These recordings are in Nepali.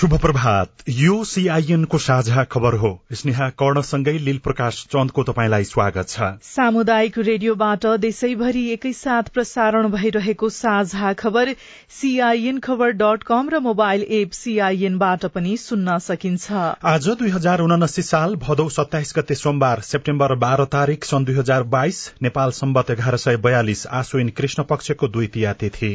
शुभ प्रभात। यो सीआईएनको साझा खबर हो। स्नेहा कर्णसँगै लील प्रकाश चन्दको तपाईँलाई स्वागत छ। सामुदायिक रेडियोबाट देशैभरि एकैसाथ प्रसारण भइरहेको साझा खबर सीआईएन खबर डट कम र मोबाइल एप सीआईएनबाट पनि सुन्न सकिन्छ। आज दुई हजार उनासी साल भदौ सत्ताइस गते सोमबार सेप्टेम्बर बाह्र तारीक सन् दुई हजार बाइस नेपाल सम्बत एघार सय बयालिस आश्विन कृष्ण पक्षको द्वितीय तिथि।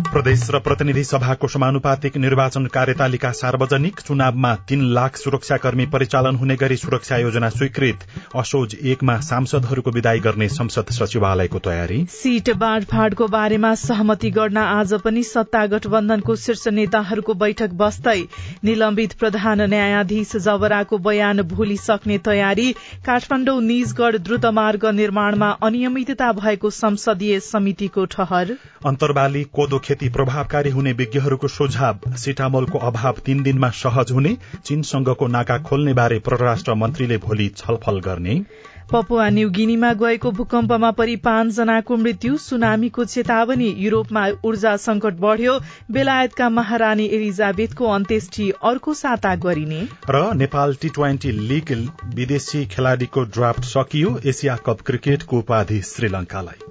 प्रदेश र प्रतिनिधि सभाको समानुपातिक निर्वाचन कार्यतालिका सार्वजनिक चुनावमा तीन लाख सुरक्षाकर्मी परिचालन हुने गरी सुरक्षा योजना स्वीकृत। असोज एकमा सांसदहरूको विदाई गर्ने संसद सचिवालयको तयारी। सीट बाँडफाँडको बारेमा सहमति गर्न आज पनि सत्ता गठबन्धनको शीर्ष नेताहरूको बैठक बस्दै निलम्बित प्रधान न्यायाधीश जवराको बयान भोलि सक्ने तयारी काठमाडौँ निजगढ़ द्रुतमार्ग निर्माणमा अनियमितता भएको संसदीय समितिको ठहर। अन्तर्वाली कोदो खेती प्रभावकारी हुने विज्ञहरूको सुझाव। सिटामोलको अभाव तीन दिनमा सहज हुने चीनसँगको नाका खोल्ने बारे परराष्ट्र मन्त्रीले भोलि छलफल गर्ने। पपुवा न्यू गिनीमा गएको भूकम्पमा परि पाँचजनाको मृत्यु सुनामीको चेतावनी युरोपमा ऊर्जा संकट बढ़्यो बेलायतका महारानी एलिजाबेथको अन्त्येष्टि अर्को साता गरिने। र नेपाल टी ट्वेन्टी लीग विदेशी खेलाड़ीको ड्राफ्ट सकियो एसिया कप क्रिकेटको उपाधि श्रीलंकालाई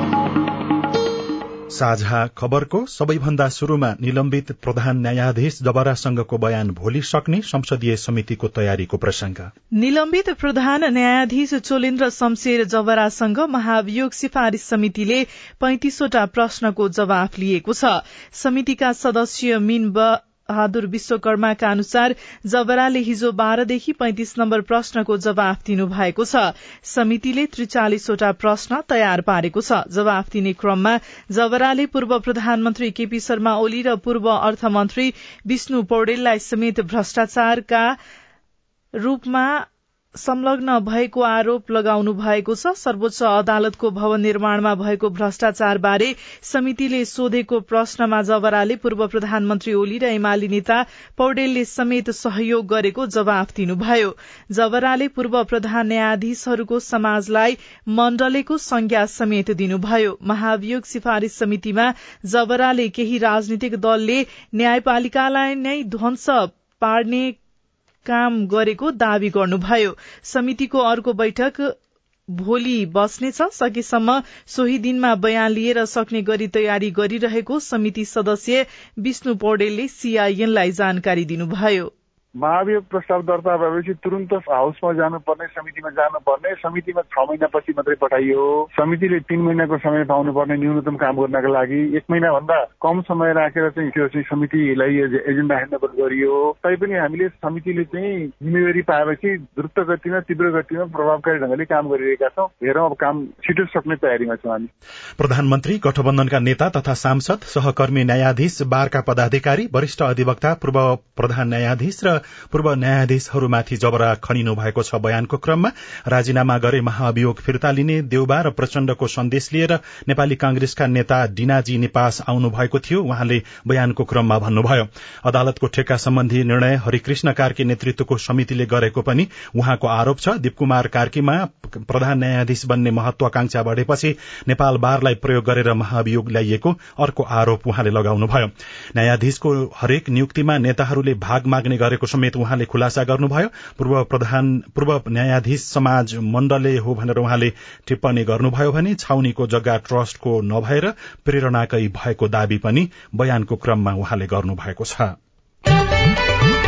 साझा खबरको सबैभन्दा शुरूमा निलम्बित प्रधान न्यायाधीश जबरासँगको बयान भोलि सक्ने संसदीय समितिको तयारीको प्रसंग। निलम्बित प्रधान न्यायाधीश चोलेन्द्र शमशेर जबरासँग महाभियोग सिफारिश समितिले पैंतिसवटा प्रश्नको जवाफ लिएको छ। समितिका सदस्य मिन बहादुर विश्वकर्माका अनुसार जबराले हिजो बाह्रदेखि पैंतिस नम्बर प्रश्नको जवाफ दिनु भएको छ। समितिले त्रिचालिसवटा प्रश्न तयार पारेको छ। जवाफ दिने क्रममा जबराले पूर्व प्रधानमन्त्री केपी शर्मा ओली र पूर्व अर्थमन्त्री विष्णु पौडेललाई समेत भ्रष्टाचारका रूपमा संलग्न भएको आरोप लगाउनु भएको छ। सर्वोच्च अदालतको भवन निर्माणमा भएको भ्रष्टाचारबारे समितिले सोधेको प्रश्नमा जबराले पूर्व प्रधानमन्त्री ओली र एमाले नेता पौडेलले समेत सहयोग गरेको जवाफ दिनुभयो। जबराले पूर्व प्रधान न्यायाधीशहरूको समाजलाई मण्डलेको संज्ञा समेत दिनुभयो। महाभियोग सिफारिश समितिमा जबराले केही राजनीतिक दलले न्यायपालिकालाई नै ध्वंस पार्ने काम गरेको दावी गर्नुभयो। समितिको अर्को बैठक भोलि बस्नेछ। सकेसम्म सोही दिनमा बयान लिएर सक्ने गरी तयारी गरिरहेको समिति सदस्य विष्णु पौडेलले सीआईएनलाई जानकारी दिनुभयो। महाभियोग प्रस्ताव दर्ता भएपछि तुरन्त हाउसमा जानुपर्ने समितिमा जानुपर्ने समितिमा छ महिनापछि मात्रै पठाइयो। समितिले तीन महिनाको समय पाउनुपर्ने न्यूनतम काम गर्नका लागि एक महिनाभन्दा कम समय राखेर चाहिँ त्यो चाहिँ समितिलाई एजेन्डा ह्यान्डओभर गरियो। तैपनि हामीले समितिले चाहिँ जिम्मेवारी पाएपछि द्रुत गतिमा तीव्र गतिमा प्रभावकारी ढंगले काम गरिरहेका छौँ। हेरौँ अब काम छिटो सक्ने तयारीमा छौँ हामी। प्रधानमन्त्री गठबन्धनका नेता तथा सांसद सहकर्मी न्यायाधीश बारका पदाधिकारी वरिष्ठ अधिवक्ता पूर्व प्रधान न्यायाधीश र पूर्व न्यायाधीशहरूमाथि जबरा खनिनु भएको छ बयानको क्रममा। राजीनामा गरे महाअभियोग फिर्ता लिने देउबा र प्रचण्डको सन्देश लिएर नेपाली कांग्रेसका नेता डिनाजी निपास आउनु भएको थियो उहाँले बयानको क्रममा भन्नुभयो। अदालतको ठेक्का सम्बन्धी निर्णय हरिकृष्ण कार्की नेतृत्वको समितिले गरेको पनि उहाँको आरोप छ। दीपकुमार कार्कीमा प्रधान न्यायाधीश बन्ने महत्वाकांक्षा बढ़ेपछि नेपाल बारलाई प्रयोग गरेर महाअभियोग ल्याइएको अर्को आरोप उहाँले लगाउनुभयो। न्यायाधीशको हरेक नियुक्तिमा नेताहरूले भाग माग्ने गरेको समेत उहाँले खुलासा गर्नुभयो। पूर्व प्रधान पूर्व न्यायाधीश समाज मण्डलले हो भनेर उहाँले टिप्पणी गर्नुभयो भने छाउनीको जग्गा ट्रस्टको नभएर प्रेरणाकै भएको दावी पनि बयानको क्रममा उहाँले गर्नुभएको छ।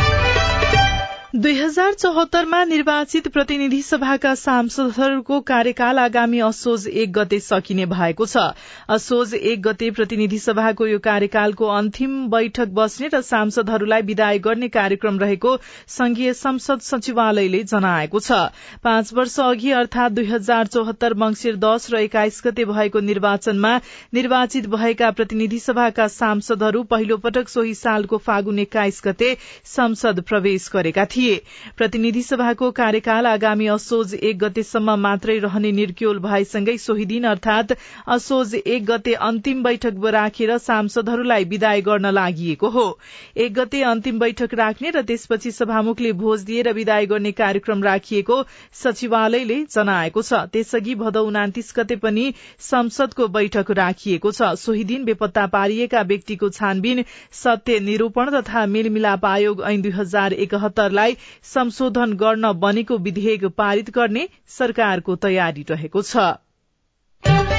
दुई हजार चौहत्तरमा निर्वाचित प्रतिनिधि सभाका सांसदहरूको कार्यकाल आगामी असोज एक गते सकिने भएको छ। असोज एक गते प्रतिनिधि सभाको यो कार्यकालको अन्तिम बैठक बस्ने र सांसदहरूलाई विदाय गर्ने कार्यक्रम रहेको संघीय संसद सचिवालयले जनाएको छ। पाँच वर्ष अघि अर्थात दुई हजार चौहत्तर मंगिर दश र एक्काइस गते भएको निर्वाचनमा निर्वाचित भएका प्रतिनिधि सभाका सांसदहरू पहिलो पटक सोही सालको फागुन एक्काइस गते संसद प्रवेश गरेका थिए। थिए प्रतिनिधि सभाको कार्यकाल आगामी असोज एक गतेसम्म मात्रै रहने निर्क्योल भएसँगै सोही दिन अर्थात असोज एक गते अन्तिम बैठक राखेर सांसदहरूलाई विदाय गर्न लागि हो। एक गते अन्तिम बैठक राख्ने र त्यसपछि सभामुखले भोज दिएर विदाय गर्ने कार्यक्रम राखिएको सचिवालयले जनाएको छ। त्यसअघि भदौ उनातिस गते पनि संसदको बैठक राखिएको छ। सोही दिन बेपत्ता पारिएका व्यक्तिको छानबिन सत्य निरूपण तथा मेलमिलाप आयोग ऐन दुई हजार एकहत्तरलाई संशोधन गर्न बनेको विधेयक पारित गर्ने सरकारको तयारी रहेको छ।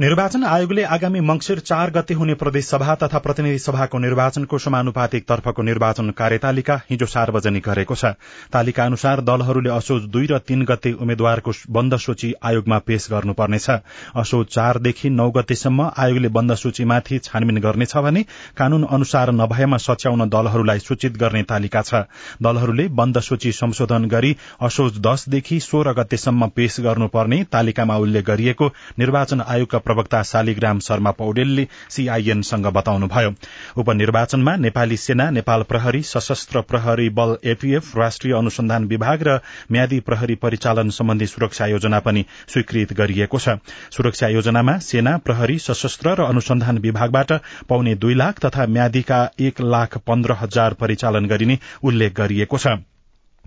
निर्वाचन आयोगले आगामी मंगिर चार गते हुने प्रदेश सभा तथा प्रतिनिधि सभाको निर्वाचनको समानुपातिक तर्फको निर्वाचन कार्यतालिका हिजो सार्वजनिक गरेको छ। तालिका अनुसार दलहरूले असोज दुई र तीन गते उम्मेद्वारको बन्द सूची आयोगमा पेश गर्नुपर्नेछ। असोज चारदेखि नौ गतेसम्म आयोगले बन्द सूचीमाथि छानबिन गर्नेछ भने कानून अनुसार नभएमा सच्याउन दलहरूलाई सूचित गर्ने तालिका छ। दलहरूले बन्द सूची संशोधन गरी असोज दशदेखि सोह्र गतेसम्म पेश गर्नुपर्ने तालिकामा उल्लेख गरिएको निर्वाचन आयोगका प्रवक्ता शालिग्राम शर्मा पौडेलले सीआईएनसँग बताउनुभयो। उपनिर्वाचनमा नेपाली सेना नेपाल प्रहरी सशस्त्र प्रहरी बल एपीएफ राष्ट्रिय अनुसन्धान विभाग र म्यादी प्रहरी परिचालन सम्बन्धी सुरक्षा योजना पनि स्वीकृत गरिएको छ। सुरक्षा योजनामा सेना प्रहरी सशस्त्र र अनुसन्धान विभागबाट पाउने दुई लाख तथा म्यादीका एक लाख पन्ध्र हजार परिचालन गरिने उल्लेख गरिएको छ।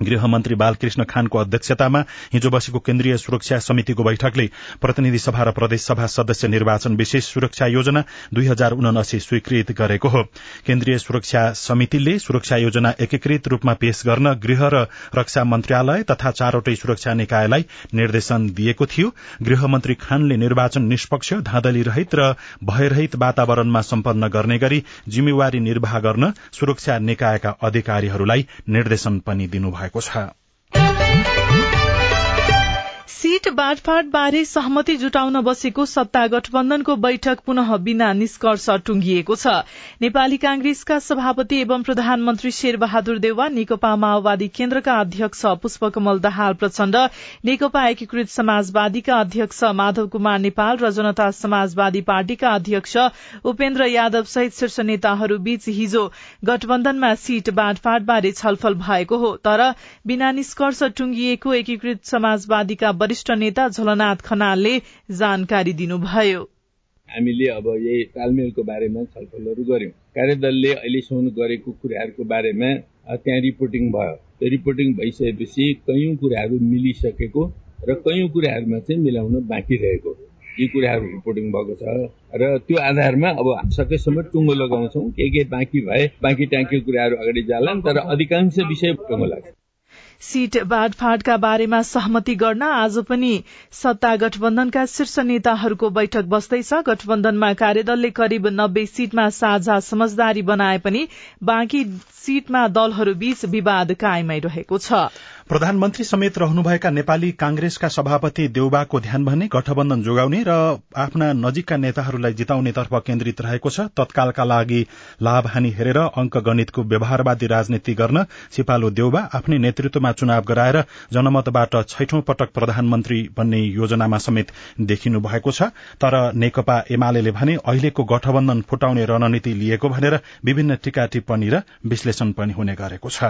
गृहमन्त्री बालकृष्ण खानको अध्यक्षतामा हिजो बसेको केन्द्रीय सुरक्षा समितिको बैठकले प्रतिनिधि सभा र प्रदेश सभा सदस्य निर्वाचन विशेष सुरक्षा योजना दुई हजार उनासी स्वीकृत गरेको हो। केन्द्रीय सुरक्षा समितिले सुरक्षा योजना एकीकृत रूपमा पेश गर्न गृह र रक्षा मन्त्रालय तथा चारवटै सुरक्षा निकायलाई निर्देशन दिएको थियो। गृहमन्त्री खानले निर्वाचन निष्पक्ष धाँधली रहित र भयरहित वातावरणमा सम्पन्न गर्ने गरी जिम्मेवारी निर्वाह गर्न सुरक्षा निकायका अधिकारीहरूलाई निर्देशन पनि दिनुभयो। भएको छ। सीट बाँडफाँड बारे सहमति जुटाउन बसेको सत्ता गठबन्धनको बैठक पुनः बिना निष्कर्ष टुंगिएको छ। नेपाली कांग्रेसका सभापति एवं प्रधानमन्त्री शेरबहादुर देउवा नेकपा माओवादी केन्द्रका अध्यक्ष पुष्पकमल दाहाल प्रचण्ड नेकपा एकीकृत समाजवादीका अध्यक्ष माधव कुमार नेपाल र जनता समाजवादी पार्टीका अध्यक्ष उपेन्द्र यादव सहित शीर्ष नेताहरू बीच हिजो गठबन्धनमा सीट बाँडफाँडबारे छलफल भएको हो। तर बिना निष्कर्ष टुंगिएको एकीकृत समाजवादीका वरिष्ठ नेता झलनाथ खनालले जानकारी दिनुभयो। हामीले अब यही तालमेलको बारेमा छलफलहरू गर्यौं कार्यदलले अहिलेसम्म गरेको कुराहरूको बारेमा त्यहाँ रिपोर्टिङ भयो। त्यो रिपोर्टिङ भइसकेपछि कैयौं कुराहरू मिलिसकेको र कैयौं कुराहरूमा चाहिँ मिलाउन बाँकी रहेको। यी कुराहरू रिपोर्टिङ भएको छ र त्यो आधारमा अब सकेसम्म टुङ्गो लगाउँछौ। के के बाँकी भए बाँकी टाँकी कुराहरू अगाडि जालान् तर अधिकांश विषय टुङ्गो लाग्छ। सीट बाँडफाँडका बारेमा सहमति गर्न आज पनि सत्ता गठबन्धनका शीर्ष नेताहरूको बैठक बस्दैछ। गठबन्धनमा कार्यदलले करिब नब्बे सीटमा साझा समझदारी बनाए पनि बाँकी सीटमा दलहरूबीच विवाद कायमै रहेको छ। प्रधानमन्त्री समेत रहनुभएका नेपाली कांग्रेसका सभापति देउबाको ध्यान भने गठबन्धन जोगाउने र आफ्ना नजिकका नेताहरूलाई जिताउनेतर्फ केन्द्रित रहेको छ। तत्कालका लागि लाभ हानि हेरेर अंक गणितको व्यवहारवादी राजनीति गर्न सिपालु देउबा आफ्नै नेतृत्वमा चुनाव गराएर जनमतबाट छैठौं पटक प्रधानमन्त्री बन्ने योजनामा समेत देखिनु भएको छ। तर नेकपा एमाले भने अहिलेको गठबन्धन फुटाउने रणनीति लिएको भनेर विभिन्न टीका टिप्पणी र विश्लेषण पनि हुने गरेको छ।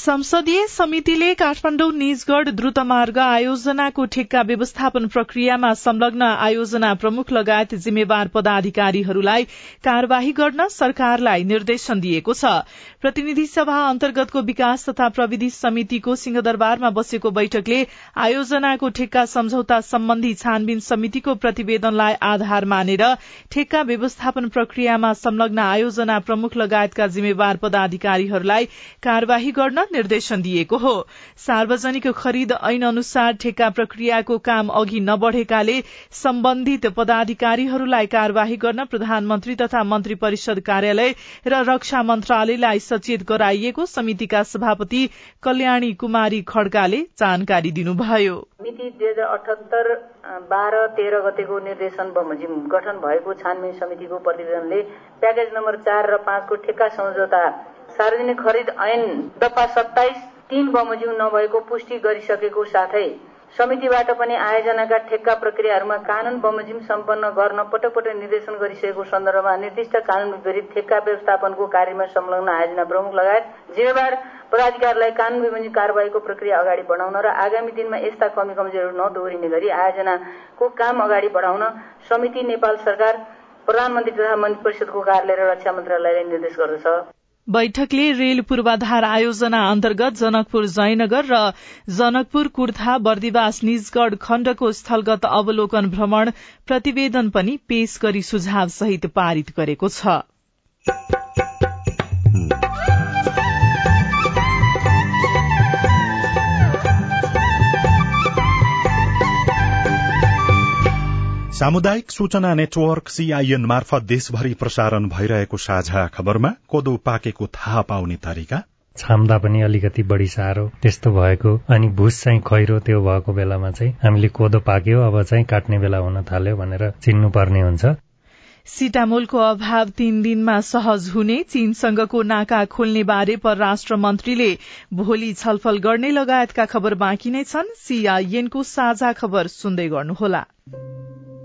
संसदीय समितिले काठमाडौँ निजगढ़ द्रुतमार्ग आयोजनाको ठेक्का व्यवस्थापन प्रक्रियामा संलग्न आयोजना प्रमुख लगायत जिम्मेवार पदाधिकारीहरूलाई कार्यवाही गर्न सरकारलाई निर्देशन दिएको छ। प्रतिनिधि सभा अन्तर्गतको विकास तथा प्रविधि समितिको सिंहदरबारमा बसेको बैठकले आयोजनाको ठेक्का सम्झौता सम्बन्धी छानबिन समितिको प्रतिवेदनलाई आधार मानेर ठेक्का व्यवस्थापन प्रक्रियामा संलग्न आयोजना प्रमुख लगायतका जिम्मेवार पदाधिकारीहरूलाई कार्यवाही गर्न निर्देशन दिएको हो। सार्वजनिक खरिद ऐन अनुसार ठेक्का प्रक्रियाको काम अघि नबढ़ेकाले सम्बन्धित पदाधिकारीहरूलाई कार्यवाही गर्न प्रधानमन्त्री तथा मन्त्री परिषद कार्यालय र रक्षा मन्त्रालयलाई सचेत गराइएको समितिका सभापति कल्याणी कुमारी खड्काले जानकारी दिनुभयो। मिति दुई हजार अठहत्तर बाह्र तेह्र गतेको निर्देशन बमोजिम गठन भएको छानबिन समितिको प्रतिवेदनले प्याकेज नम्बर चार र पाँचको ठेक्का सम्झौता सार्वजनिक खरिद ऐन दफा सत्ताइस तीन बमोजिम नभएको पुष्टि गरिसकेको साथै समितिबाट पनि आयोजनाका ठेक्का प्रक्रियाहरूमा कानून बमोजिम सम्पन्न गर्न पटक पटक निर्देशन गरिसकेको सन्दर्भमा निर्दिष्ट कानून विपरीत ठेक्का व्यवस्थापनको कार्यमा संलग्न आयोजना प्रमुख लगायत जिम्मेवार पदाधिकारीलाई कानून विबन्धी कार्यवाहीको प्रक्रिया अगाडि बढाउन र आगामी दिनमा यस्ता कमी कमजोरीहरू नदोहोरिने गरी आयोजनाको काम अगाडि बढाउन समिति नेपाल सरकार प्रधानमन्त्री तथा मन्त्री परिषदको कार्यालय र रक्षा मन्त्रालयलाई निर्देश गर्दछ। बैठकले रेल पूर्वाधार आयोजना अन्तर्गत जनकपुर जयनगर र जनकपुर कुर्था बर्दिवास निजगढ़ खण्डको स्थलगत अवलोकन भ्रमण प्रतिवेदन पनि पेश गरी सुझाव सहित पारित गरेको छ। सामुदायिक सूचना नेटवर्क सीआईएन मार्फत देशभरि प्रसारण भइरहेको साझा खबरमा कोदो पाकेको थाहा पाउने तरिका। छाम्दा पनि अलिकति बढी साह्रो त्यस्तो भएको अनि भुस चाहिँ खैरो त्यो भएको बेलामा चाहिँ हामीले कोदो पाक्यो अब चाहिँ काट्ने बेला हुन थाल्यो भनेर चिन्नुपर्ने हुन्छ। सिटामोलको अभाव तीन दिनमा सहज हुने चीनसँगको नाका खोल्ने बारे परराष्ट्र मन्त्रीले भोलि छलफल गर्ने लगायतका खबर बाँकी नै छन्। सीआईएनको साझा खबर सुन्दै गर्नुहोला।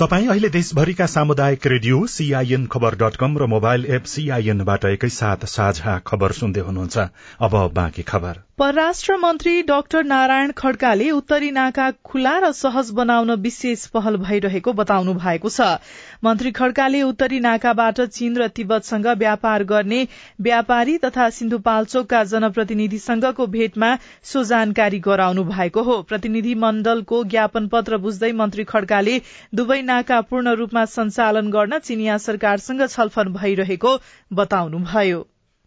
तपाईँ अहिले देशभरिका सामुदायिक radio CIN Khabar dot com र मोबाइल एप सीआईएनबाट एकैसाथ साझा खबर सुन्दै हुनुहुन्छ। अब बाँकी खबर। परराष्ट्र मन्त्री डाक्टर नारायण खड्काले उत्तरी नाका खुला र सहज बनाउन विशेष पहल भइरहेको बताउनु भएको छ। मन्त्री खड्काले उत्तरी नाकाबाट चीन र तिब्बतसँग व्यापार गर्ने व्यापारी तथा सिन्धुपाल्चोकका जनप्रतिनिधिसँगको भेटमा सो जानकारी गराउनु भएको हो। प्रतिनिधि मण्डलको ज्ञापन पत्र बुझ्दै मन्त्री खड्काले दुवै नाका पूर्ण रूपमा सञ्चालन गर्न चिनिया सरकारसँग छलफल भइरहेको बताउनुभयो।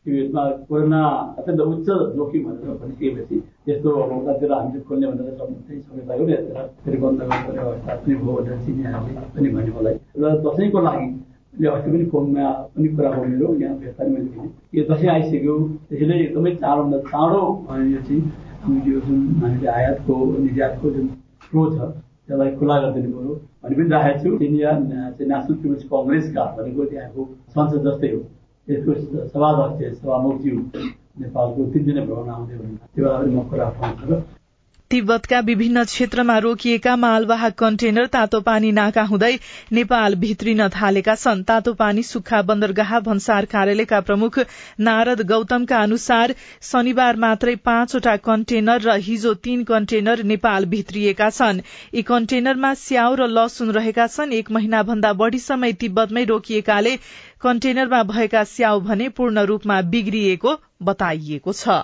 यसमा कोरोना अत्यन्त उच्च जोखिम भनेर भनिसकेपछि यस्तो उतातिर हामीले खोल्ने भनेर चाहिँ लाग्यो नि यता फेरि बन्द गर्नुपर्ने अवस्था पनि भयो भनेर चिनिहरूले पनि भन्यो मलाई। र दसैँको लागि अस्ति पनि फोनमा पनि कुरा मेरो यहाँ भेट्दा मैले भने यो दसैँ आइसक्यो त्यसैले एकदमै चाँडोभन्दा चाँडो यो चाहिँ यो जुन हामीले आयातको निर्यातको जुन फ्लो छ त्यसलाई खुला गरिदिनु पऱ्यो भनि पनि राखेको छु। इन्डिया नेसनल पिपुल्स कङ्ग्रेसका भनेको त्यहाँको संसद जस्तै हो। यसको सभाध्यक्ष सभामुखज्यू नेपालको तिन दिने भ्रमण आउँदै हुनुहुन्छ। त्यो बेला म कुरा पाउँछु तिब्बतका विभिन्न क्षेत्रमा रोकिएका मालवाहक कन्टेनर तातो पानी नाका हुँदै नेपाल भित्रिन थालेका छन्। तातो पानी सुक्खा बन्दरगाह भन्सार कार्यालयका प्रमुख नारद गौतमका अनुसार शनिबार मात्रै पाँचवटा कन्टेनर र हिजो तीन कन्टेनर नेपाल भित्रिएका छन्। यी कन्टेनरमा स्याउ र लसुन रहेका छन्। एक महिना भन्दा बढ़ी समय तिब्बतमै रोकिएकाले कन्टेनरमा भएका स्याउ भने पूर्ण रूपमा बिग्रिएको बताइएको छ।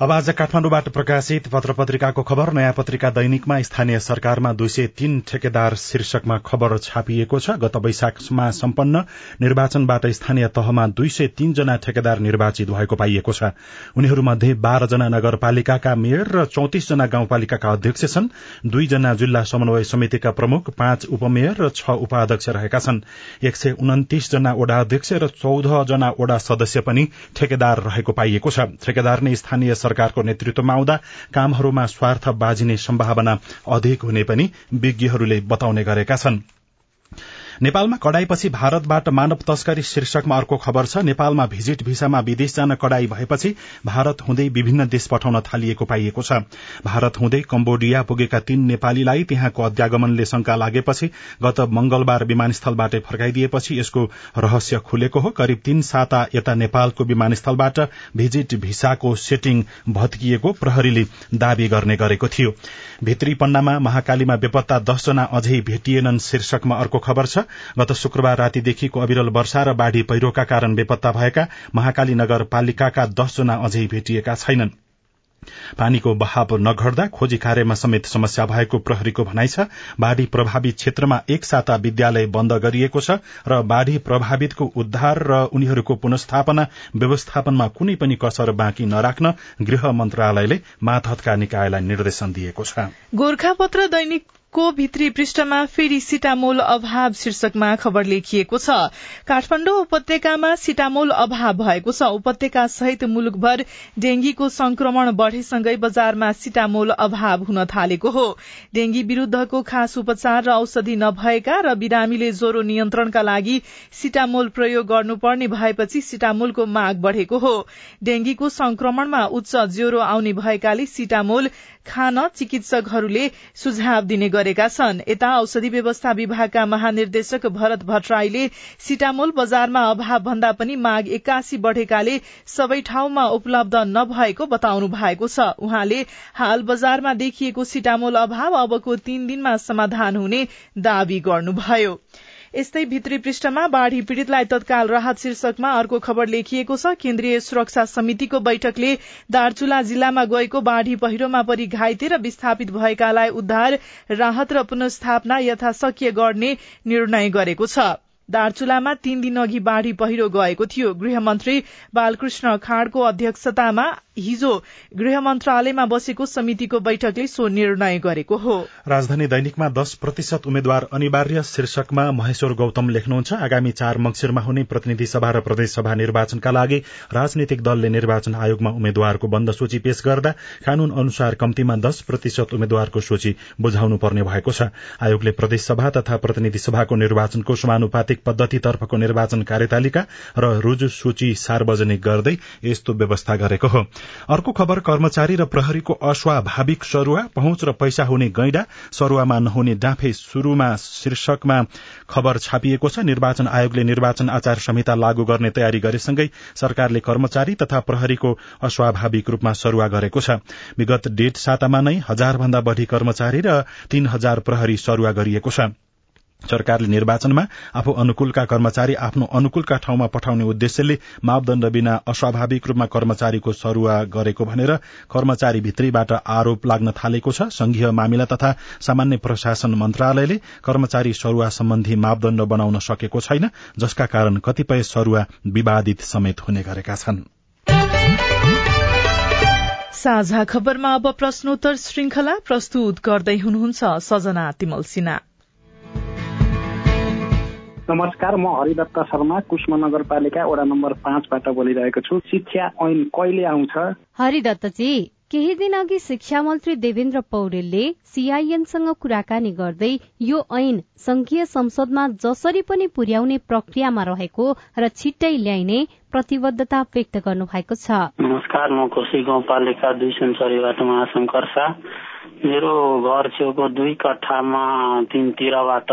अब आज काठमाडौँबाट प्रकाशित पत्र पत्रिकाको खबर। नयाँ पत्रिका दैनिकमा स्थानीय सरकारमा दुई सय तीन ठेकेदार शीर्षकमा खबर छापिएको छ। गत वैशाखमा सम्पन्न निर्वाचनबाट स्थानीय तहमा दुई सय तीनजना ठेकेदार निर्वाचित भएको पाइएको छ। उनीहरूमध्ये बाह्रजना नगरपालिकाका मेयर र चौतिसजना गाउँपालिकाका अध्यक्ष छन्। दुईजना जिल्ला समन्वय समितिका प्रमुख पाँच उपमेयर र छ उपाध्यक्ष रहेका छन्। एक सय उन्तिस जना वडा अध्यक्ष र चौध जना वडा सदस्य पनि ठेकेदार रहेको पाइएको छ। ठेकेदार स्थानीय सरकारको नेतृत्वमा आउँदा कामहरूमा स्वार्थ बाजिने सम्भावना अधिक हुने पनि विज्ञहरूले बताउने गरेका छन्। नेपालमा कडाईपछि भारतबाट मानव तस्करी शीर्षकमा अर्को खबर छ। नेपालमा भिजिट भिसामा विदेश जान कडाई भएपछि भारत हुँदै विभिन्न देश पठाउन थालिएको पाइएको छ। भारत हुँदै कम्बोडिया पुगेका तीन नेपालीलाई त्यहाँको अध्यागमनले शंका लागेपछि गत मंगलबार विमानस्थलबाटै फर्काइदिएपछि यसको रहस्य खुलेको हो। करिब तीन साता यता नेपालको विमानस्थलबाट भिजिट भिसाको सेटिङ भत्किएको प्रहरीले दावी गर्ने गरेको थियो। भित्री पन्नामा महाकालीमा बेपत्ता दसजना अझै भेटिएनन् शीर्षकमा अर्को खबर छ। गत शुक्रबार रातीदेखिको अविरल वर्षा र बाढ़ी पहिरोका कारण बेपत्ता भएका महाकाली नगरपालिकाका दसजना अझै भेटिएका छैनन्। पानीको बहाव नघट्दा खोजी कार्यमा समेत समस्या भएको प्रहरीको भनाइ छ बाढ़ी प्रभावित क्षेत्रमा एक साता विद्यालय बन्द गरिएको छ र बाढ़ी प्रभावितको उद्धार र उनीहरूको पुनस्थापना व्यवस्थापनमा कुनै पनि कसर बाँकी नराख्न गृह मन्त्रालयले मातहतका निकायलाई निर्देशन दिएको छ। गोर्खापत्र दैनिक को भित्री पृष्ठमा फेरि सिटामोल अभाव शीर्षकमा खबर लेखिएको छ। काठमाण्डु उपत्यकामा सिटामोल अभाव भएको छ। उपत्यका सहित मुलुकभर डेंगीको संक्रमण बढ़ेसँगै बजारमा सिटामोल अभाव हुन थालेको हो। डेंगी विरूद्धको खास उपचार र औषधि नभएका र बिरामीले ज्वरो नियन्त्रणका लागि सिटामोल प्रयोग गर्नुपर्ने भएपछि सिटामोलको माग बढ़ेको हो। डेंगीको संक्रमणमा उच्च ज्वरो आउने भएकाले सिटामोल खान चिकित्सकहरूले सुझाव दिने गरेका छन्। यता औषधि व्यवस्था विभागका महानिर्देशक भरत भट्टराईले सिटामोल बजारमा अभाव भन्दा पनि माग एक्कासी बढ़ेकाले सबै ठाउँमा उपलब्ध नभएको बताउनु भएको छ। उहाँले हाल बजारमा देखिएको सिटामोल अभाव अबको तीन दिनमा समाधान हुने दावी गर्नुभयो। यस्तै भित्री पृष्ठमा बाढ़ी पीड़ितलाई तत्काल राहत शीर्षकमा अर्को खबर लेखिएको छ। केन्द्रीय सुरक्षा समितिको बैठकले दार्चुला जिल्लामा गएको बाढ़ी पहिरोमा परि घाइते र विस्थापित भएकालाई उद्धार राहत र पुनस्थापना यथाशक्य गर्ने निर्णय गरेको छ। दार्चुलामा तीन दिन अघि बाढ़ी पहिरो गएको थियो। गृहमन्त्री बालकृष्ण खाँडको अध्यक्षतामा हिजो गृह मन्त्रालयमा बसेको समितिको बैठकले सो निर्णय गरेको हो। राजधानी दैनिकमा दश प्रतिशत उम्मेद्वार अनिवार्य शीर्षकमा महेश्वर गौतम लेख्नुहुन्छ। आगामी चार मंगिरमा हुने प्रतिनिधि सभा र प्रदेशसभा निर्वाचनका लागि राजनीतिक दलले निर्वाचन आयोगमा उम्मेद्वारको बन्द सूची पेश गर्दा कानून अनुसार कम्तीमा दश प्रतिशत उम्मेद्वारको सूची बुझाउनु पर्ने भएको छ। आयोगले प्रदेशसभा तथा प्रतिनिधि सभाको निर्वाचनको समानुपातिक पद्धतितर्फको निर्वाचन कार्यतालिका र रुजु सूची सार्वजनिक गर्दै यस्तो व्यवस्था गरेको हो। अर्को खबर कर्मचारी र प्रहरीको अस्वाभाविक सरूवा पहुँच र पैसा हुने गैंडा सरूवामा नहुने डाँफे शुरूमा शीर्षकमा खबर छापिएको छ। निर्वाचन आयोगले निर्वाचन आचार संहिता लागू गर्ने तयारी गरेसँगै सरकारले कर्मचारी तथा प्रहरीको अस्वाभाविक रूपमा सरूवा गरेको छ। विगत डेढ़ सातामा नै हजार भन्दा बढ़ी कर्मचारी र तीन हजार प्रहरी सरूवा गरिएको छ। सरकारले निर्वाचनमा आफू अनुकूलका कर्मचारी आफ्नो अनुकूलका ठाउँमा पठाउने उद्देश्यले मापदण्ड बिना अस्वाभाविक रूपमा कर्मचारीको सरूवा गरेको भनेर कर्मचारी भित्रीबाट आरोप लाग्न थालेको छ। संघीय मामिला तथा सामान्य प्रशासन मन्त्रालयले कर्मचारी सरूवा सम्बन्धी मापदण्ड बनाउन सकेको छैन जसका कारण कतिपय सरूवा विवादित समेत हुने गरेका छन्। साझा खबरमा अब प्रश्नोत्तर श्रृंखला प्रस्तुत गर्दै हुनुहुन्छ सजना तिमल सिन्हा। नमस्कार म हरिदत्त शर्मा कुष्म नगरपालिका वडा नम्बर पाँचबाट बोलिरहेको छु। शिक्षा ऐन कहिले आउँछ? हरिदत्तजी केही दिन अघि शिक्षा मन्त्री देवेन्द्र पौडेलले सीआईएनसँग कुराकानी गर्दै यो ऐन संघीय संसदमा जसरी पनि पुर्याउने प्रक्रियामा रहेको र छिट्टै ल्याइने प्रतिबद्धता व्यक्त गर्नु भएको छ। नमस्कार म कोशी गाउँपालिका दुई सुनसरीबाट महाशङ्कर शाह। मेरो घर छेउको दुई कट्ठामा तिनतिरबाट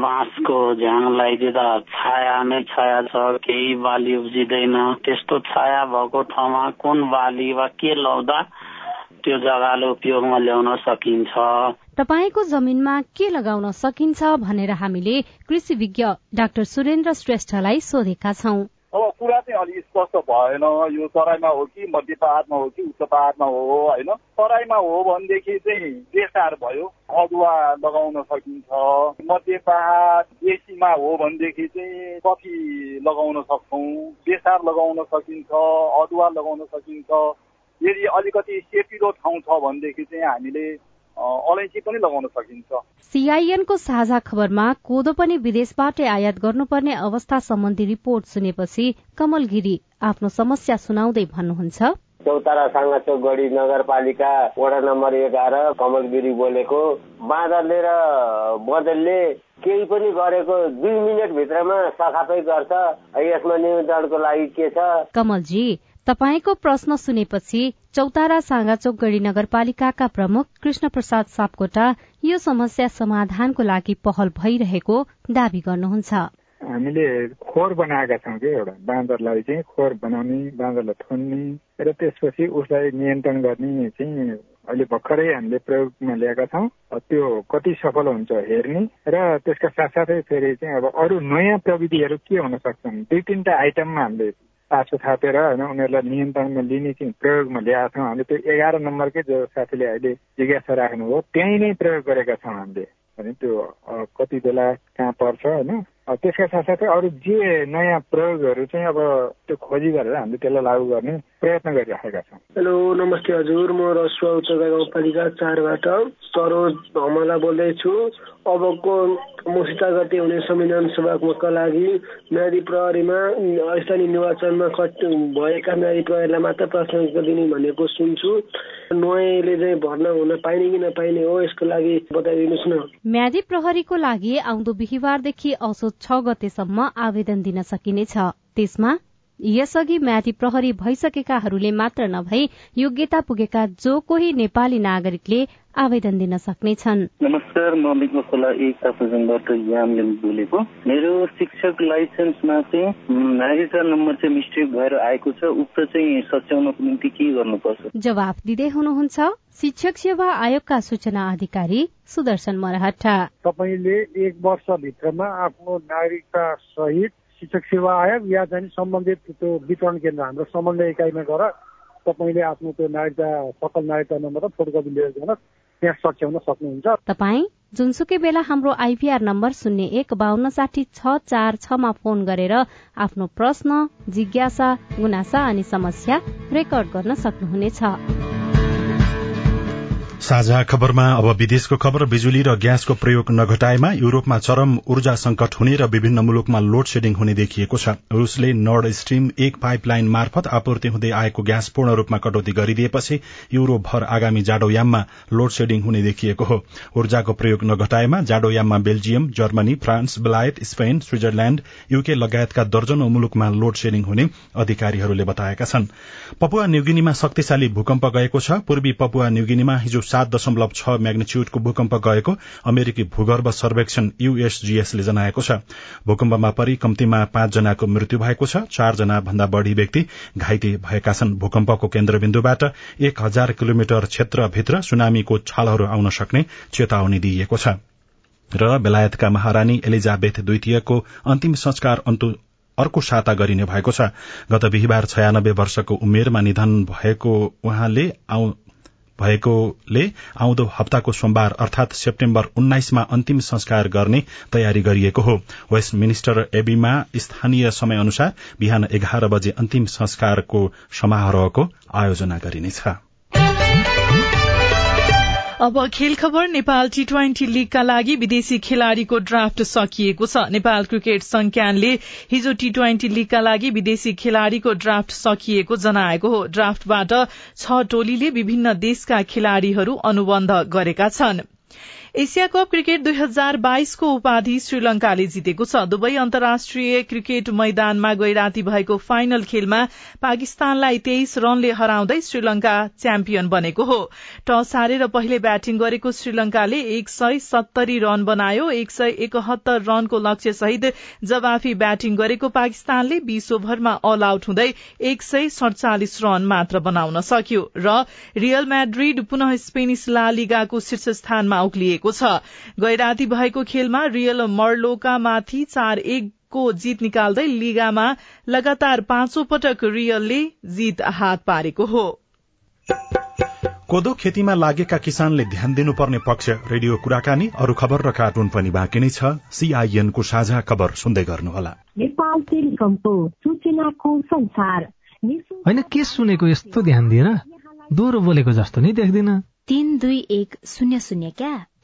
बाँसको झ्याङ लगाइदिँदा छाया नै छाया छ केही बाली उब्जिँदैन। त्यस्तो छाया भएको ठाउँमा कुन बाली वा के लाउँदा त्यो जग्गाले उपयोगमा ल्याउन सकिन्छ? तपाईँको जमिनमा के लगाउन सकिन्छ भनेर हामीले कृषि विज्ञ डाक्टर सुरेन्द्र श्रेष्ठलाई सोधेका छौं। कुरा चाहिँ अलिक स्पष्ट भएन। यो तराईमा हो कि मध्य पहाडमा हो कि उच्च पहाडमा हो होइन? तराईमा हो भनेदेखि चाहिँ बेसार भयो। अदुवा लगाउन सकिन्छ। मध्य पहाड बेसीमा हो भनेदेखि चाहिँ कफी लगाउन सक्छौँ। बेसार लगाउन सकिन्छ अदुवा लगाउन सकिन्छ। यदि अलिकति सेपिलो ठाउँ छ भनेदेखि चाहिँ हामीले अलैँची पनि लगाउन सकिन्छ। सीआईएनको साझा खबरमा कोदो पनि विदेशबाटै आयात गर्नुपर्ने अवस्था सम्बन्धी रिपोर्ट सुनेपछि कमल गिरी आफ्नो समस्या सुनाउँदै भन्नुहुन्छ। चौतारा साङ्गाचोक गढी नगरपालिका वडा नम्बर एघार कमल गिरी बोलेको बाँदरले र बदलले केही पनि गरेको दुई मिनट भित्रमा सखापै गर्छ। यसमा नियन्त्रणको लागि के छ? कमलजी तपाईँको प्रश्न सुनेपछि चौतारा साँगाचोक गढी नगरपालिकाका प्रमुख कृष्ण प्रसाद सापकोटा यो समस्या समाधानको लागि पहल भइरहेको दावी गर्नुहुन्छ। हामीले खोर बनाएका छौँ कि एउटा बाँदरलाई चाहिँ खोर बनाउने बाँदरलाई थुन्ने र त्यसपछि उसलाई नियन्त्रण गर्ने चाहिँ अहिले भर्खरै हामीले प्रयोगमा ल्याएका छौँ। त्यो कति सफल हुन्छ हेर्ने र त्यसका साथसाथै फेरि चाहिँ अब अरू नयाँ प्रविधिहरू के हुन सक्छन्? दुई तिनवटा आइटममा हामीले पासो थापेर होइन उनीहरूलाई नियन्त्रणमा लिने चाहिँ प्रयोगमा ल्याएका छौँ हामीले। त्यो एघार नम्बरकै जो साथीले अहिले जिज्ञासा राख्नुभयो त्यहीँ नै प्रयोग गरेका छौँ हामीले। भने त्यो कति बेला कहाँ पर्छ होइन? त्यसका साथसाथै अरू जे नयाँ प्रयोगहरू चाहिँ अब त्यो खोजी गरेर हामीले त्यसलाई लागू गर्ने प्रयत्न गरिराखेका छौँ। हेलो नमस्ते हजुर। म रसुवा उच्च गाउँपालिका चारबाट सरोज हमला बोल्दैछु। अबको मसित गते हुने संविधान सभाका लागि म्यादी प्रहरीमा स्थानीय निर्वाचनमा कट भएका म्यादी प्रहरीलाई मात्र प्राथमिकता दिने भनेको सुन्छु। नयाँले चाहिँ भर्ना हुन पाइने कि नपाइने हो यसको लागि बताइदिनुहोस् न। म्यादी प्रहरीको लागि आउँदो बिहिबारदेखि असोज छ गतेसम्म आवेदन दिन सकिनेछ। त्यसमा यसअघि म्यादी प्रहरी भइसकेकाहरूले मात्र नभई योग्यता पुगेका जो कोही नेपाली नागरिकले आवेदन दिन सक्नेछन् नमस्कार म मिको खोला एक तापजनबाट यामलिङ बोलेको। मेरो शिक्षक लाइसेन्समा चाहिँ नागरिकता नम्बर चाहिँ मिस्टेक भएर आएको छ। उक्त चाहिँ सच्याउनको निम्ति के गर्नुपर्छ? जवाफ दिँदै हुनुहुन्छ शिक्षक सेवा आयोगका सूचना अधिकारी सुदर्शन मरहटा तपाईँले एक वर्षभित्रमा आफ्नो नागरिकता सहित शिक्षक सेवा आयोग या चाहिँ सम्बन्धित त्यो वितरण केन्द्र हाम्रो समन्वय इकाइमा गएर तपाईँले आफ्नो त्यो नागरिकता सकल नागरिकता नम्बर र फोटोकपी लिएर जान त्यहाँ सच्याउन सक्नुहुन्छ। तपाईँ जुनसुकै बेला हाम्रो आइपीआर नम्बर शून्य एक बान्न साठी छ चार छमा फोन गरेर आफ्नो प्रश्न जिज्ञासा गुनासा अनि समस्या रेकर्ड गर्न सक्नुहुनेछ। साझा खबरमा अब विदेशको खबर बिजुली र ग्यासको प्रयोग नघटाएमा युरोपमा चरम ऊर्जा संकट हुने र विभिन्न मुलुकमा लोड सेडिङ हुने देखिएको छ। रूसले नर्ड स्ट्रीम एक पाइपलाइन मार्फत आपूर्ति हुँदै आएको ग्यास पूर्ण रूपमा कटौती गरिदिएपछि युरोपभर आगामी जाडोयाममा लोड सेडिङ हुने देखिएको हो। ऊर्जाको प्रयोग नघटाएमा जाडोयाममा बेल्जियम जर्मनी फ्रान्स बेलायत स्पेन स्विजरल्याण्ड युके लगायतका दर्जनौ मुलुकमा लोड सेडिङ हुने अधिकारीहरूले बताएका छन्। पपुवा न्युगिनीमा शक्तिशाली भूकम्प गएको छ। पूर्वी पपुवा न्युगिनीमा हिजो सात दशमलव छ म्याग्निच्यूडको भूकम्प गएको अमेरिकी भूगर्भ सर्वेक्षण यूएसजीएसले जनाएको छ। भूकम्पमा परि कम्तीमा पाँचजनाको मृत्यु भएको छ। चारजना भन्दा बढ़ी व्यक्ति घाइते भएका छन्। भूकम्पको केन्द्रबिन्दुबाट एक हजार किलोमिटर क्षेत्रभित्र सुनामीको छालहरू आउन सक्ने चेतावनी दिइएको छ। र बेलायतका महारानी एलिजाबेथ द्वितीयको अन्तिम संस्कार अर्को साता गरिने भएको छ। गत बिहिबार छयानब्बे वर्षको उमेरमा निधन भएको उहाँले भएकोले आउँदो हप्ताको सोमबार अर्थात सेप्टेम्बर उन्नाइसमा अन्तिम संस्कार गर्ने तयारी गरिएको हो। वेस्ट मिनिस्टर एबीमा स्थानीय समय अनुसार बिहान एघार बजे अन्तिम संस्कारको समारोहको आयोजना गरिनेछ। अब खेल खबर नेपाल टी ट्वेन्टी लीगका लागि विदेशी खेलाड़ीको ड्राफ्ट सकिएको छ। नेपाल क्रिकेट संज्ञानले हिजो टी ट्वेन्टी लीगका लागि विदेशी खेलाड़ीको ड्राफ्ट सकिएको जनाएको हो। ड्राफ्टबाट छ टोलीले विभिन्न देशका खेलाड़ीहरू अनुबन्ध गरेका छनृ। एसिया कप क्रिकेट दुई हजार बाइसको उपाधि श्रीलंकाले जितेको छ। दुवै अन्तर्राष्ट्रिय क्रिकेट मैदानमा गई राति भएको फाइनल खेलमा पाकिस्तानलाई तेइस रनले हराउँदै श्रीलंका च्याम्पियन बनेको हो। टस हारेर पहिले ब्याटिङ गरेको श्रीलंकाले एक सय सत्तरी रन बनायो। एक सय एकहत्तर रनको लक्ष्य सहित जवाफी ब्याटिङ गरेको पाकिस्तानले बीस ओभरमा अल आउट हुँदै एक सय सड़चालिस रन मात्र बनाउन सक्यो र रियल म्याड्रिड पुनः स्पेनिस ला लिगाको शीर्ष स्थानमा उक्लिएको भएको छ। गैराती भएको खेलमा रियल मर्लोकामाथि चार एकको जीत निकाल्दै लिगामा लगातार पाँचौं पटक रियलले जीत हात पारेको हो। कोदो खेतीमा लागेका किसानले ध्यान दिनुपर्ने पक्ष रेडियो कुराकानी अरू खबर र कार्टुन पनि बाँकी नै छ। सीआईएनको साझा खबर सुन्दै गर्नुहोला। होइन के सुनेको यस्तो ध्यान दिएर दोहोरो बोलेको जस्तो नै देख्दिन। तीन दुई एक शून्य शून्य क्या?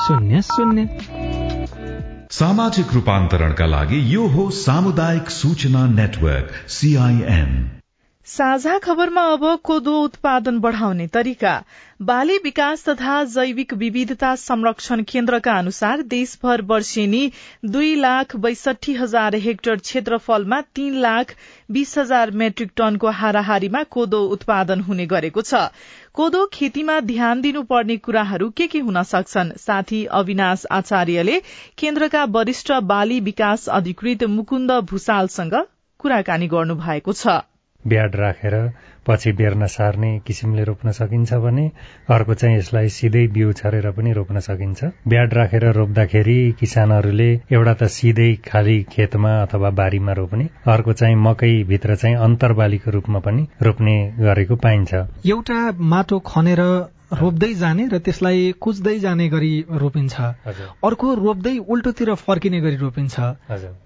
शून्य शून्य। सामाजिक रूपान्तरणका लागि यो हो सामुदायिक सूचना नेटवर्क सीआईएन साझा खबरमा अब कोदो उत्पादन बढ़ाउने तरिका। बाली विकास तथा जैविक विविधता संरक्षण केन्द्रका अनुसार देशभर वर्षेनी दुई लाख बैसठी हजार हेक्टर क्षेत्रफलमा तीन लाख बीस हजार मेट्रिक टनको हाराहारीमा कोदो उत्पादन हुने गरेको छ। कोदो खेतीमा ध्यान दिनुपर्ने कुराहरू के के हुन सक्छन्? साथी अविनाश आचार्यले केन्द्रका वरिष्ठ बाली विकास अधिकृत मुकुन्द भूषालसँग कुराकानी गर्नु भएको छ। ब्याड राखेर पछि बेर्न सार्ने किसिमले रोप्न सकिन्छ भने अर्को चाहिँ यसलाई सिधै बिउ छरेर पनि रोप्न सकिन्छ। ब्याड राखेर रोप्दाखेरि किसानहरूले एउटा त सिधै खाली खेतमा अथवा बारीमा रोप्ने अर्को चाहिँ मकै भित्र चाहिँ अन्तरबालीको रूपमा पनि रोप्ने गरेको पाइन्छ। एउटा माटो खनेर रोप्दै जाने र त्यसलाई कुच्दै जाने गरी रोपिन्छ। अर्को रोप्दै उल्टोतिर फर्किने गरी रोपिन्छ।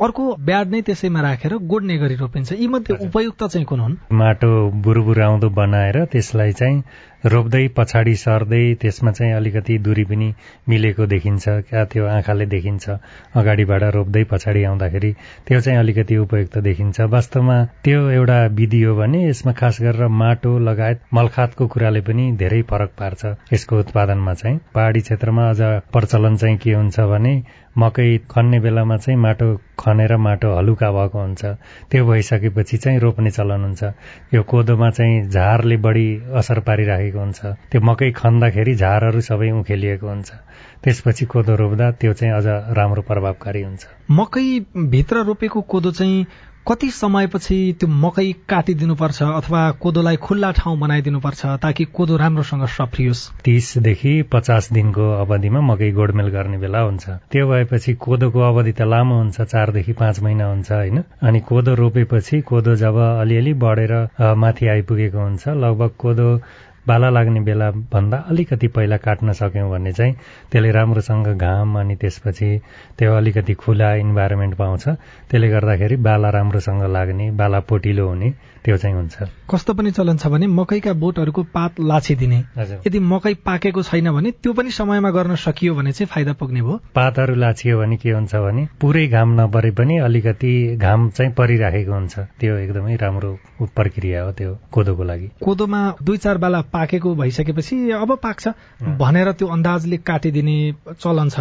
अर्को ब्याड नै त्यसैमा राखेर गोड्ने गरी रोपिन्छ। यी मध्ये उपयुक्त चाहिँ कुन हुन्? माटो बुरुबुराउँदो बनाएर त्यसलाई चाहिँ रोप्दै पछाडि सर्दै त्यसमा चाहिँ अलिकति दूरी पनि मिलेको देखिन्छ क्या त्यो आँखाले देखिन्छ। अगाडिबाट रोप्दै पछाडि आउँदाखेरि त्यो चाहिँ अलिकति उपयुक्त देखिन्छ। वास्तवमा त्यो एउटा विधि हो भने यसमा खास गरेर माटो लगायत मलखातको कुराले पनि धेरै फरक पार्छ। यसको उत्पादनमा चाहिँ पहाडी क्षेत्रमा अझ प्रचलन चाहिँ के हुन्छ भने मकै खन्ने बेलामा चाहिँ माटो खनेर माटो हलुका भएको हुन्छ। त्यो भइसकेपछि चाहिँ रोप्ने चलन हुन्छ। यो कोदोमा चाहिँ झारले बढी असर पारिराखेको हुन्छ। त्यो मकै खन्दाखेरि झारहरू सबै उखेलिएको हुन्छ। त्यसपछि कोदो रोप्दा त्यो चाहिँ अझ राम्रो प्रभावकारी हुन्छ। मकै भित्र रोपेको कोदो चाहिँ कति समयपछि त्यो मकै काटिदिनुपर्छ अथवा कोदोलाई खुल्ला ठाउँ बनाइदिनुपर्छ ताकि कोदो राम्रोसँग सफ्रियोस्? तीसदेखि पचास दिनको अवधिमा मकै गोडमेल गर्ने बेला हुन्छ। त्यो भएपछि कोदोको अवधि त लामो हुन्छ चारदेखि पाँच महिना हुन्छ होइन? अनि कोदो रोपेपछि कोदो जब अलिअलि बढेर माथि आइपुगेको हुन्छ लगभग कोदो बाला लाग्ने बेला भन्दा अलिकति पहिला काट्न सक्यौँ भने चाहिँ त्यसले राम्रोसँग घाम अनि त्यसपछि त्यो अलिकति खुला इन्भाइरोमेन्ट पाउँछ। त्यसले गर्दाखेरि बाला राम्रोसँग लाग्ने बाला पोटिलो हुने त्यो चाहिँ हुन्छ। कस्तो पनि चलन छ भने मकैका बोटहरूको पात लाछिदिने। यदि मकै पाकेको छैन भने त्यो पनि समयमा गर्न सकियो भने चाहिँ फाइदा पुग्ने भयो। पातहरू लाछियो भने के हुन्छ भने पुरै घाम नपरे पनि अलिकति घाम चाहिँ परिराखेको हुन्छ। त्यो एकदमै राम्रो प्रक्रिया हो त्यो कोदोको लागि। कोदोमा दुई चार बाला पाकेको भइसकेपछि अब पाक्छ। भनेर त्यो अन्दाजले काटिदिने चलन छ।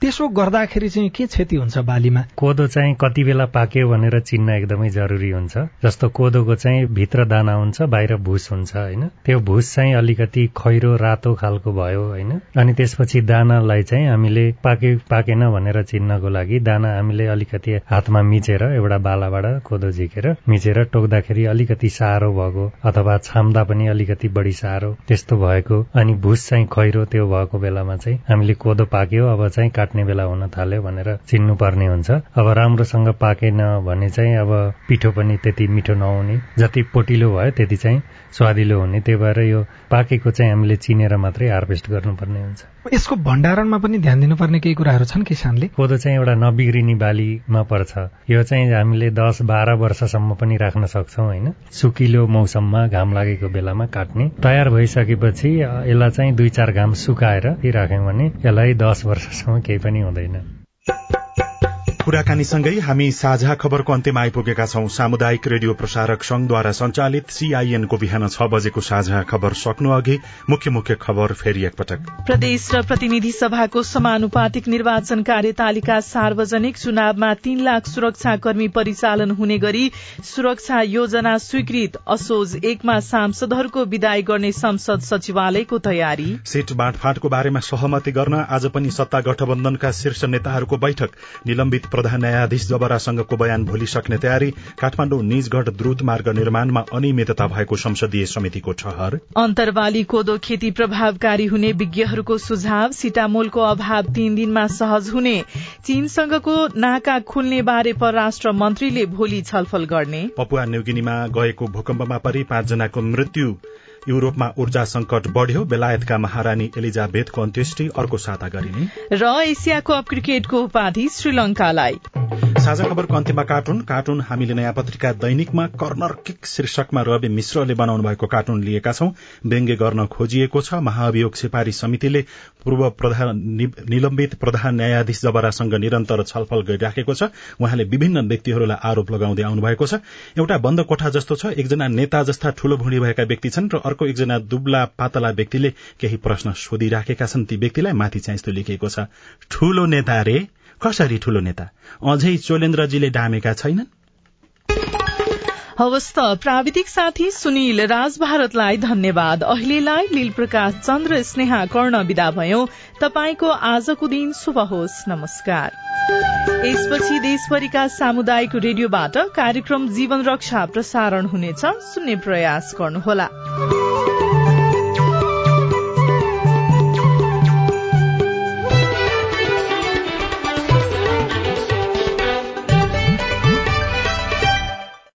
त्यसो गर्दाखेरि चाहिँ के क्षति हुन्छ बालीमा? कोदो चाहिँ कति बेला पाक्यो भनेर चिन्न एकदमै जरुरी हुन्छ। जस्तो कोदोको चाहिँ भित्र दाना हुन्छ बाहिर भुस हुन्छ होइन? त्यो भुस चाहिँ अलिकति खैरो रातो खालको भयो होइन? अनि त्यसपछि दानालाई चाहिँ हामीले पाके पाकेन भनेर चिन्नको लागि दाना हामीले अलिकति हातमा मिचेर एउटा बालाबाट कोदो झिकेर मिचेर टोक्दाखेरि अलिकति साह्रो भएको अथवा छाम्दा पनि अलिकति बढी साह्रो त्यस्तो भएको अनि भुस चाहिँ खैरो त्यो भएको बेलामा चाहिँ हामीले कोदो पाक्यो अब चाहिँ काट्ने बेला हुन थाल्यो भनेर चिन्नु पर्ने हुन्छ। अब राम्रोसँग पाकेन भने चाहिँ अब पिठो पनि त्यति मिठो नहुने जति पोटिलो भयो त्यति चाहिँ स्वादिलो हुने। त्यही भएर यो पाकेको चाहिँ हामीले चिनेर मात्रै हार्भेस्ट गर्नुपर्ने हुन्छ। यसको भण्डारणमा पनि ध्यान दिनुपर्ने केही कुराहरू छन् किसानले? कोदो चाहिँ एउटा नबिग्रिने बालीमा पर्छ। यो चाहिँ हामीले दस बाह्र वर्षसम्म पनि राख्न सक्छौ होइन? सुकिलो मौसममा घाम लागेको बेलामा काट्ने। तयार भइसकेपछि यसलाई चाहिँ दुई चार घाम सुकाएर राख्यौँ भने यसलाई दस वर्षसम्म केही पनि हुँदैन। कुराकानीसँगै हामी साझा खबरको अन्त्यमा आइपुगेका छौं। सामुदायिक रेडियो प्रसारक संघद्वारा संचालित सीआईएनको बिहान छ बजेको साझा खबर सक्नु अघि मुख्य मुख्य खबर फेरि एकपटक। प्रदेश र प्रतिनिधि सभाको समानुपातिक निर्वाचन कार्यतालिका सार्वजनिक चुनावमा तीन लाख सुरक्षाकर्मी परिचालन हुने गरी सुरक्षा योजना स्वीकृत। असोज एकमा सांसदहरूको विदाय गर्ने संसद सचिवालयको तयारी। सीट बाँडफाँटको बारेमा सहमति गर्न आज पनि सत्ता गठबन्धनका शीर्ष नेताहरूको बैठक। निलम्बित प्रधान न्यायाधीश जबरासँगको बयान भोलि सक्ने तयारी काठमाडौँ निजगढ द्रुत मार्ग निर्माणमा अनियमितता भएको संसदीय समितिको ठहर। अन्तर्वाली कोदो खेती प्रभावकारी हुने विज्ञहरूको सुझाव सिटामोलको अभाव तीन दिनमा सहज हुने। चीनसँगको नाका खुल्ने बारे परराष्ट्र मन्त्रीले भोलि छलफल गर्ने। पपुवा न्युगिनीमा गएको भूकम्पमा परि पाँचजनाको मृत्यु। युरोपमा ऊर्जा संकट बढ़्यो बेलायतका महारानी एलिजाबेथको अन्त्येष्टि अर्को साता गरिने। र एसियाको अप क्रिकेटको उपाधि श्रीलंकालाई साझा खबरको अन्त्यमा कार्टुन। कार्टुन हामीले नयाँ पत्रिका दैनिकमा कर्नर किक शीर्षकमा रवि मिश्रले बनाउनु भएको कार्टुन लिएका छौं। व्यङ्ग्य गर्न खोजिएको छ। महाभियोग सिफारी समितिले पूर्व प्रधान निलम्बित प्रधान न्यायाधीश जबरासँग निरन्तर छलफल गरिराखेको छ। उहाँले विभिन्न व्यक्तिहरूलाई आरोप लगाउँदै आउनु भएको छ। एउटा बन्द कोठा जस्तो छ। एकजना नेता जस्ता ठूलो भुँडी भएका व्यक्ति छन् र अर्को एकजना दुब्ला पातला व्यक्तिले केही प्रश्न सोधिराखेका छन्। ती व्यक्तिलाई माथि चाहिँ यस्तो लेखिएको छ ठूलो नेता रे? कसरी ठूलो नेता? अझै चोलेन्द्रजीले डामेका छैनन्? हवस् त प्राविधिक साथी सुनिल राज भारतलाई धन्यवाद। अहिलेलाई लील प्रकाश चन्द्र स्नेहा कर्ण विदा भयो। तपाईँको आजको दिन शुभ होस्। नमस्कार। यसपछि देशभरिका सामुदायिक रेडियोबाट कार्यक्रम जीवन रक्षा प्रसारण हुनेछ। सुन्ने प्रयास गर्नुहोला।